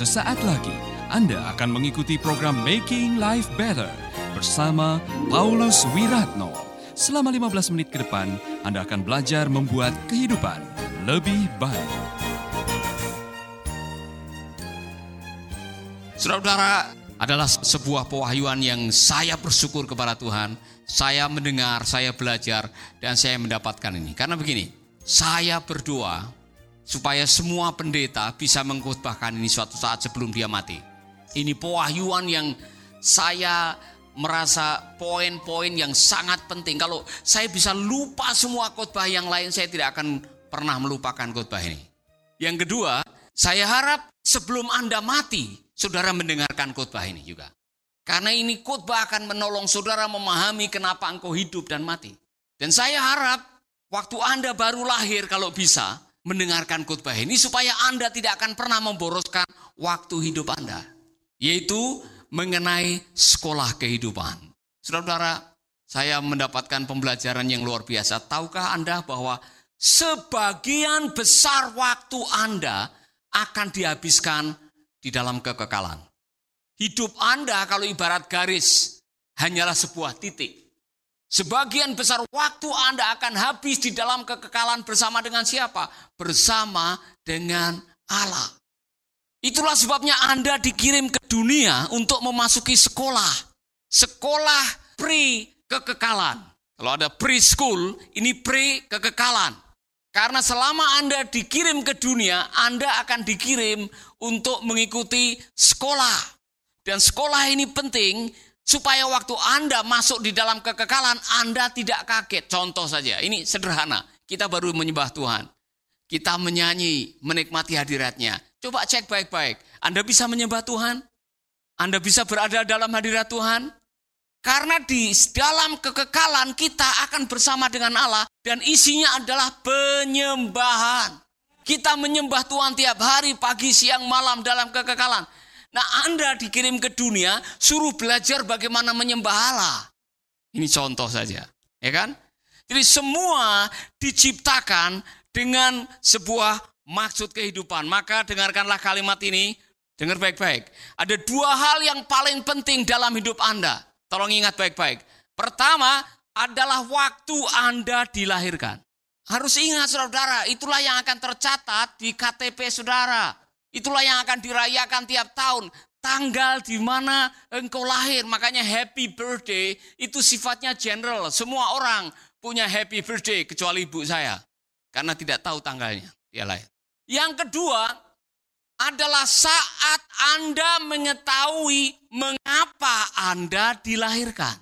Sesaat lagi Anda akan mengikuti program Making Life Better bersama Paulus Wiratno. Selama 15 menit ke depan, Anda akan belajar membuat kehidupan lebih baik. Saudara-saudara, adalah sebuah pewahyuan yang saya bersyukur kepada Tuhan. Saya mendengar, saya belajar, dan saya mendapatkan ini. Karena begini, saya berdoa supaya semua pendeta bisa mengkhotbahkan ini suatu saat sebelum dia mati. Ini pewahyuan yang saya merasa poin-poin yang sangat penting. Kalau saya bisa lupa semua khotbah yang lain, saya tidak akan pernah melupakan khotbah ini. Yang kedua, saya harap sebelum Anda mati, saudara mendengarkan khotbah ini juga. Karena ini khotbah akan menolong saudara memahami kenapa engkau hidup dan mati. Dan saya harap waktu Anda baru lahir kalau bisa mendengarkan khotbah ini supaya Anda tidak akan pernah memboroskan waktu hidup Anda. Yaitu mengenai sekolah kehidupan. Saudara-saudara, saya mendapatkan pembelajaran yang luar biasa. Tahukah Anda bahwa sebagian besar waktu Anda akan dihabiskan di dalam kekekalan. Hidup Anda kalau ibarat garis hanyalah sebuah titik. Sebagian besar waktu Anda akan habis di dalam kekekalan bersama dengan siapa? Bersama dengan Allah. Itulah sebabnya Anda dikirim ke dunia untuk memasuki sekolah. Sekolah pre kekekalan. Kalau ada preschool, ini pre kekekalan. Karena selama Anda dikirim ke dunia, Anda akan dikirim untuk mengikuti sekolah. Dan sekolah ini penting supaya waktu Anda masuk di dalam kekekalan, Anda tidak kaget. Contoh saja, ini sederhana. Kita baru menyembah Tuhan. Kita menyanyi, menikmati hadiratnya. Coba cek baik-baik. Anda bisa menyembah Tuhan? Anda bisa berada dalam hadirat Tuhan? Karena di dalam kekekalan kita akan bersama dengan Allah dan isinya adalah penyembahan. Kita menyembah Tuhan tiap hari, pagi, siang, malam dalam kekekalan. Nah Anda dikirim ke dunia, suruh belajar bagaimana menyembah Allah. Ini contoh saja, ya kan? Jadi semua diciptakan dengan sebuah maksud kehidupan. Maka dengarkanlah kalimat ini, dengar baik-baik. Ada dua hal yang paling penting dalam hidup Anda. Tolong ingat baik-baik. Pertama adalah waktu Anda dilahirkan. Harus ingat saudara, itulah yang akan tercatat di KTP saudara. Itulah yang akan dirayakan tiap tahun. Tanggal di mana engkau lahir. Makanya happy birthday itu sifatnya general. Semua orang punya happy birthday kecuali ibu saya. Karena tidak tahu tanggalnya. Dia lahir. Yang kedua adalah saat Anda mengetahui mengapa Anda dilahirkan.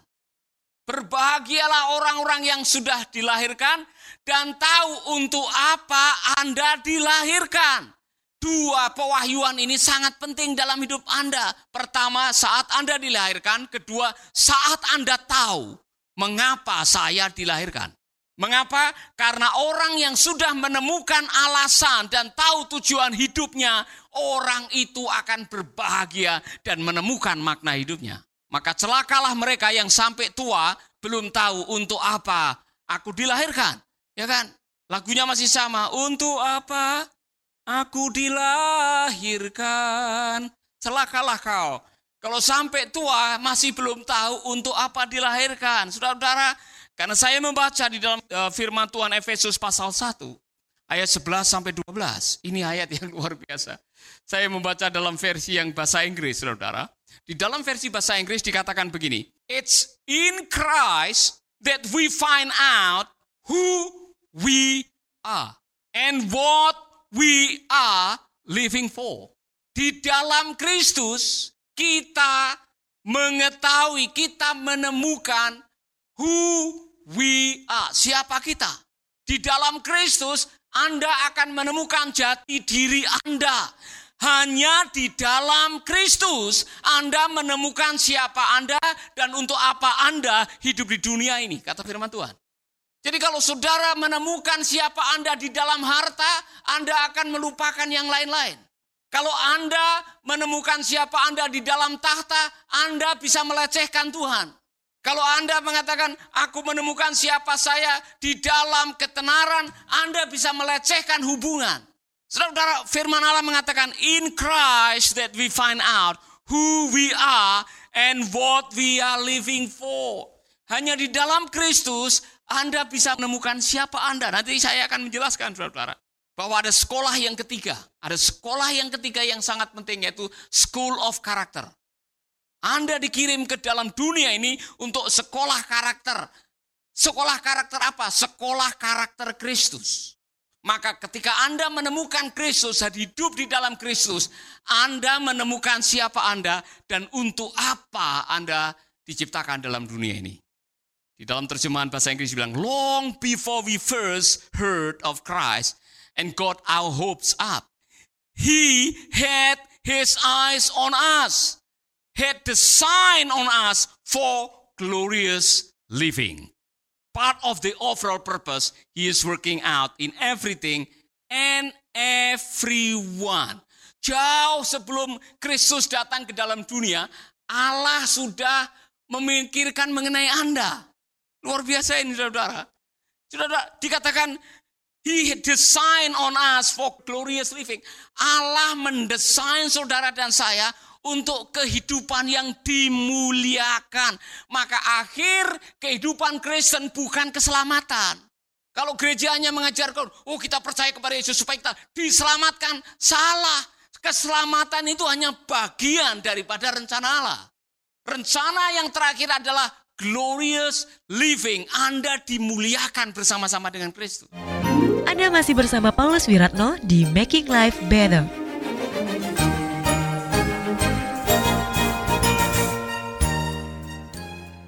Berbahagialah orang-orang yang sudah dilahirkan dan tahu untuk apa Anda dilahirkan. Dua pewahyuan ini sangat penting dalam hidup Anda. Pertama, saat Anda dilahirkan. Kedua, saat Anda tahu mengapa saya dilahirkan. Mengapa? Karena orang yang sudah menemukan alasan dan tahu tujuan hidupnya, orang itu akan berbahagia dan menemukan makna hidupnya. Maka celakalah mereka yang sampai tua belum tahu untuk apa aku dilahirkan. Ya kan? Lagunya masih sama. Untuk apa aku dilahirkan? Celakalah kau. Kalau sampai tua masih belum tahu untuk apa dilahirkan. Saudara-saudara, karena saya membaca di dalam uh, firman Tuhan Efesus pasal 1 ayat 11 sampai 12. Ini ayat yang luar biasa. Saya membaca dalam versi yang bahasa Inggris, Saudara. Di dalam versi bahasa Inggris dikatakan begini, It's in Christ that we find out who we are and what we are living for. Di dalam Kristus kita mengetahui, kita menemukan who we are. Siapa kita? Di dalam Kristus Anda akan menemukan jati diri Anda. Hanya di dalam Kristus Anda menemukan siapa Anda dan untuk apa Anda hidup di dunia ini, kata firman Tuhan. Jadi kalau saudara menemukan siapa Anda di dalam harta, Anda akan melupakan yang lain-lain. Kalau Anda menemukan siapa Anda di dalam tahta, Anda bisa melecehkan Tuhan. Kalau Anda mengatakan, aku menemukan siapa saya di dalam ketenaran, Anda bisa melecehkan hubungan. Saudara, firman Allah mengatakan, in Christ that we find out who we are and what we are living for. Hanya di dalam Kristus Anda bisa menemukan siapa Anda. Nanti saya akan menjelaskan saudara bahwa ada sekolah yang ketiga. Ada sekolah yang ketiga yang sangat penting yaitu School of Character. Anda dikirim ke dalam dunia ini untuk sekolah karakter. Sekolah karakter apa? Sekolah karakter Kristus. Maka ketika Anda menemukan Kristus dan hidup di dalam Kristus, Anda menemukan siapa Anda dan untuk apa Anda diciptakan dalam dunia ini. Di dalam terjemahan bahasa Inggris bilang, long before we first heard of Christ and got our hopes up, He had His eyes on us, had the sign on us for glorious living part of the overall purpose he is working out in everything and everyone. Jauh sebelum Kristus datang ke dalam dunia, Allah sudah memikirkan mengenai Anda. Luar biasa ini saudara. Saudara, dikatakan He design on us for glorious living. Allah mendesain saudara dan saya untuk kehidupan yang dimuliakan. Maka akhir kehidupan Kristen bukan keselamatan. Kalau gerejanya mengajarkan, oh kita percaya kepada Yesus supaya kita diselamatkan. Salah. Keselamatan itu hanya bagian daripada rencana Allah. Rencana yang terakhir adalah glorious living. Anda dimuliakan bersama-sama dengan Kristus. Anda masih bersama Paulus Wiratno di Making Life Better.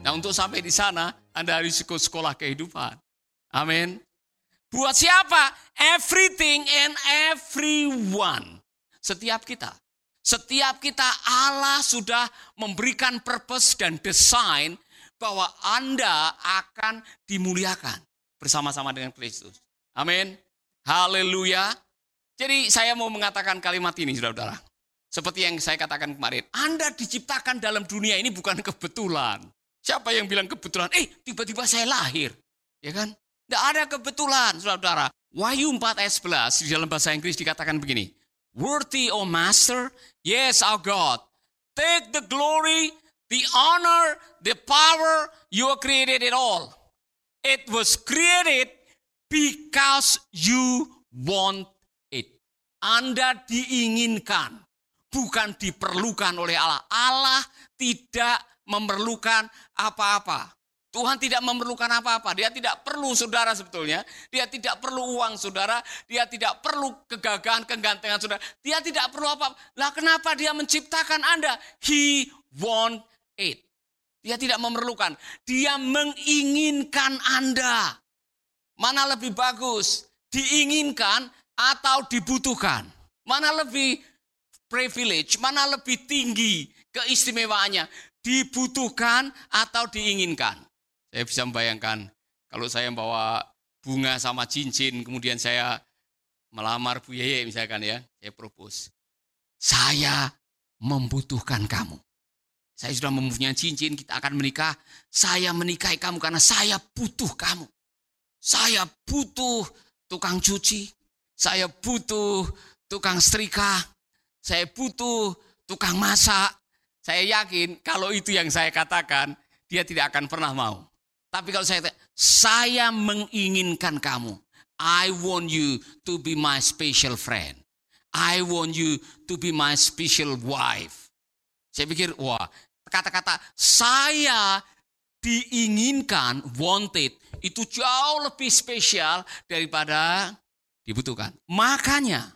Nah untuk sampai di sana, Anda harus ikut sekolah kehidupan. Amin. Buat siapa? Everything and everyone. Setiap kita. Setiap kita Allah sudah memberikan purpose dan desain bahwa Anda akan dimuliakan bersama-sama dengan Kristus. Amin. Haleluya. Jadi saya mau mengatakan kalimat ini saudara-saudara. Seperti yang saya katakan kemarin. Anda diciptakan dalam dunia ini bukan kebetulan. Siapa yang bilang kebetulan? Eh, tiba-tiba saya lahir. Ya kan? Tidak ada kebetulan, saudara-saudara. Wahyu 4 ayat 11 di dalam bahasa Inggris dikatakan begini. Worthy, O Master, yes, our God. Take the glory, the honor, the power, you created it all. It was created because you want it. Anda diinginkan, bukan diperlukan oleh Allah. Allah tidak memerlukan apa-apa. Tuhan tidak memerlukan apa-apa. Dia tidak perlu saudara sebetulnya. Dia tidak perlu uang saudara. Dia tidak perlu kegagahan, kegantengan saudara. Dia tidak perlu apa-apa. Lah kenapa dia menciptakan Anda? He want it. Dia tidak memerlukan. Dia menginginkan Anda. Mana lebih bagus? Diinginkan atau dibutuhkan? Mana lebih privilege? Mana lebih tinggi keistimewaannya? dibutuhkan atau diinginkan. Saya bisa membayangkan kalau saya bawa bunga sama cincin, kemudian saya melamar Bu Yeye misalkan ya, saya propose. Saya membutuhkan kamu. Saya sudah mempunyai cincin, kita akan menikah. Saya menikahi kamu karena saya butuh kamu. Saya butuh tukang cuci. Saya butuh tukang setrika. Saya butuh tukang masak. Saya yakin kalau itu yang saya katakan, dia tidak akan pernah mau. Tapi kalau saya saya menginginkan kamu. I want you to be my special friend. I want you to be my special wife. Saya pikir, wah, kata-kata saya diinginkan, wanted, itu jauh lebih spesial daripada dibutuhkan. Makanya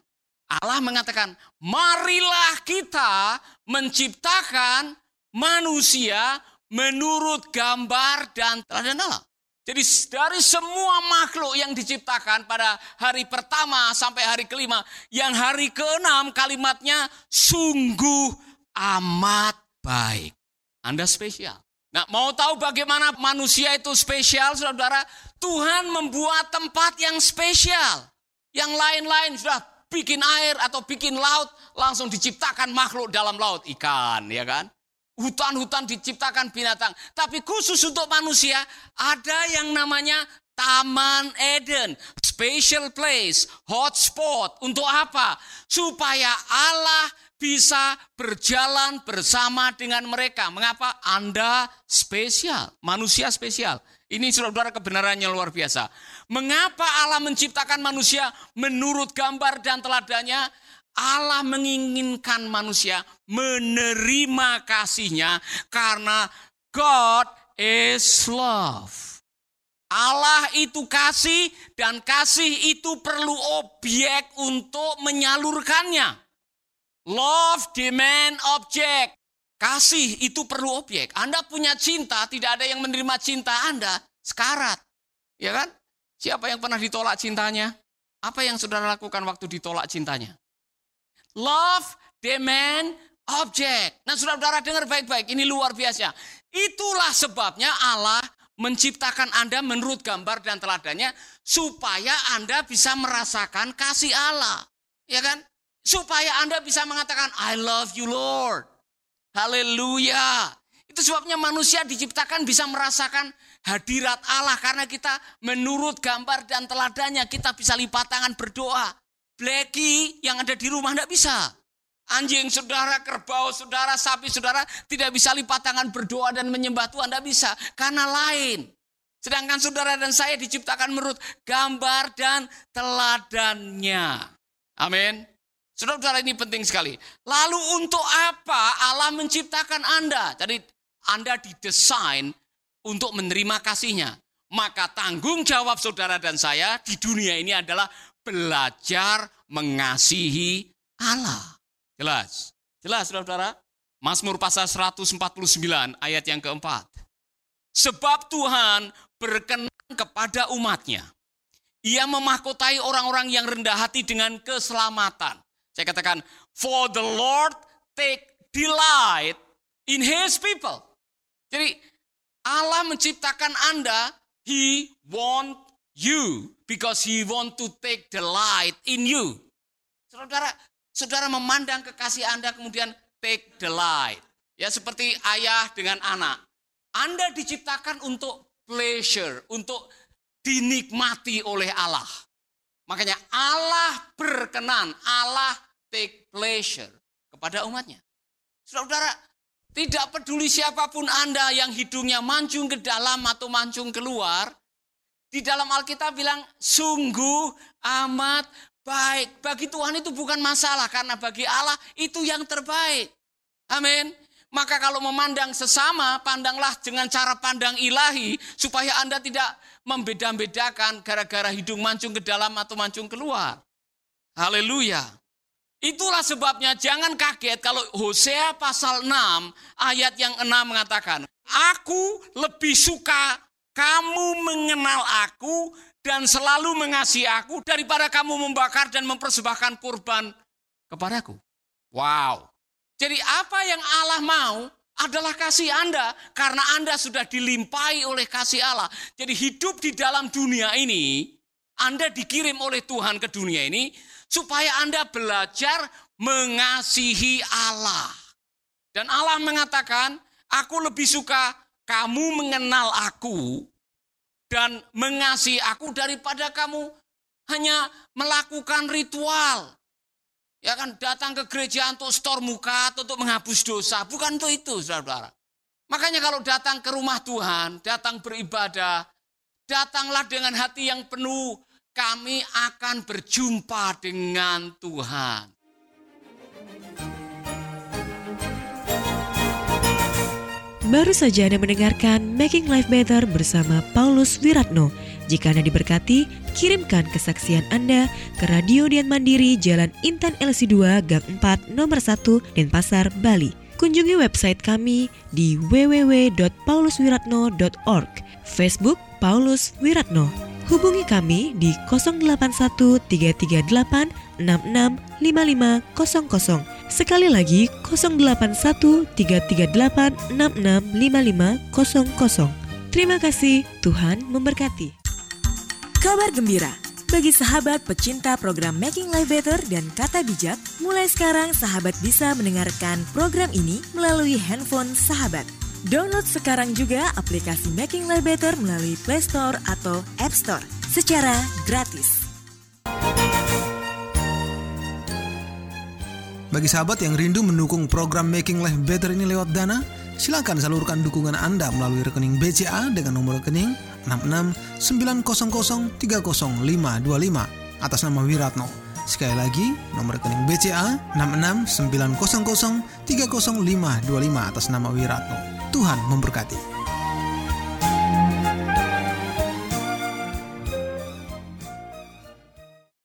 Allah mengatakan, marilah kita menciptakan manusia menurut gambar dan teladan Allah. Jadi dari semua makhluk yang diciptakan pada hari pertama sampai hari kelima, yang hari keenam kalimatnya sungguh amat baik. Anda spesial. Nah mau tahu bagaimana manusia itu spesial saudara? Tuhan membuat tempat yang spesial. Yang lain-lain sudah bikin air atau bikin laut, langsung diciptakan makhluk dalam laut, ikan, ya kan? Hutan-hutan diciptakan binatang. Tapi khusus untuk manusia, ada yang namanya Taman Eden, special place, hotspot. Untuk apa? Supaya Allah bisa berjalan bersama dengan mereka. Mengapa? Anda spesial, manusia spesial. Ini saudara kebenarannya luar biasa. Mengapa Allah menciptakan manusia menurut gambar dan teladannya? Allah menginginkan manusia menerima kasihnya karena God is love. Allah itu kasih dan kasih itu perlu objek untuk menyalurkannya. Love demand object. Kasih itu perlu objek. Anda punya cinta, tidak ada yang menerima cinta Anda, sekarat. Ya kan? Siapa yang pernah ditolak cintanya? Apa yang saudara lakukan waktu ditolak cintanya? Love demand object. Nah saudara-saudara dengar baik-baik, ini luar biasa. Itulah sebabnya Allah menciptakan Anda menurut gambar dan teladannya supaya Anda bisa merasakan kasih Allah. Ya kan? Supaya Anda bisa mengatakan I love you Lord. Haleluya. Itu sebabnya manusia diciptakan bisa merasakan hadirat Allah karena kita menurut gambar dan teladannya kita bisa lipat tangan berdoa. Blacky yang ada di rumah tidak bisa. Anjing saudara, kerbau saudara, sapi saudara tidak bisa lipat tangan berdoa dan menyembah Tuhan. Tidak bisa, karena lain. Sedangkan saudara dan saya diciptakan menurut gambar dan teladannya. Amin. Saudara-saudara ini penting sekali. Lalu untuk apa Allah menciptakan Anda? Jadi Anda didesain untuk menerima kasihnya. Maka tanggung jawab saudara dan saya di dunia ini adalah belajar mengasihi Allah. Jelas. Jelas saudara-saudara. Mazmur pasal 149 ayat yang keempat. Sebab Tuhan berkenan kepada umatnya. Ia memahkotai orang-orang yang rendah hati dengan keselamatan. Saya katakan, for the Lord take delight in his people. Jadi Allah menciptakan Anda, he want you because he want to take delight in you. Saudara, Saudara memandang kekasih Anda kemudian take the light. Ya seperti ayah dengan anak. Anda diciptakan untuk pleasure, untuk dinikmati oleh Allah. Makanya Allah berkenan, Allah take pleasure kepada umatnya. Saudara, tidak peduli siapa pun Anda yang hidungnya mancung ke dalam atau mancung keluar, di dalam Alkitab bilang sungguh amat baik. Bagi Tuhan itu bukan masalah karena bagi Allah itu yang terbaik. Amin. Maka kalau memandang sesama, pandanglah dengan cara pandang ilahi supaya Anda tidak membeda-bedakan gara-gara hidung mancung ke dalam atau mancung keluar. Haleluya. Itulah sebabnya jangan kaget kalau Hosea pasal 6 ayat yang 6 mengatakan, Aku lebih suka kamu mengenal aku dan selalu mengasihi aku daripada kamu membakar dan mempersembahkan kurban kepadaku. Wow. Jadi apa yang Allah mau adalah kasih Anda karena Anda sudah dilimpahi oleh kasih Allah. Jadi hidup di dalam dunia ini Anda dikirim oleh Tuhan ke dunia ini supaya Anda belajar mengasihi Allah. Dan Allah mengatakan, aku lebih suka kamu mengenal aku dan mengasihi aku daripada kamu hanya melakukan ritual. Ya kan datang ke gereja untuk store muka atau untuk menghapus dosa. Bukan untuk itu saudara-saudara. Makanya kalau datang ke rumah Tuhan, datang beribadah, datanglah dengan hati yang penuh. Kami akan berjumpa dengan Tuhan. Baru saja Anda mendengarkan Making Life Better bersama Paulus Wiratno. Jika Anda diberkati, kirimkan kesaksian Anda ke Radio Dian Mandiri Jalan Intan LC2 Gang 4 Nomor 1 Denpasar, Bali. Kunjungi website kami di www.pauluswiratno.org, Facebook Paulus Wiratno. Hubungi kami di 081 338 665500 Sekali lagi 081 338 665500. Terima kasih, Tuhan memberkati. Kabar gembira bagi sahabat pecinta program Making Life Better dan Kata Bijak, mulai sekarang sahabat bisa mendengarkan program ini melalui handphone sahabat. Download sekarang juga aplikasi Making Life Better melalui Play Store atau App Store secara gratis. Bagi sahabat yang rindu mendukung program Making Life Better ini lewat dana, silakan salurkan dukungan Anda melalui rekening BCA dengan nomor rekening 6690030525 atas nama Wiratno. Sekali lagi, nomor rekening BCA 6690030525 atas nama Wiratno. Tuhan memberkati.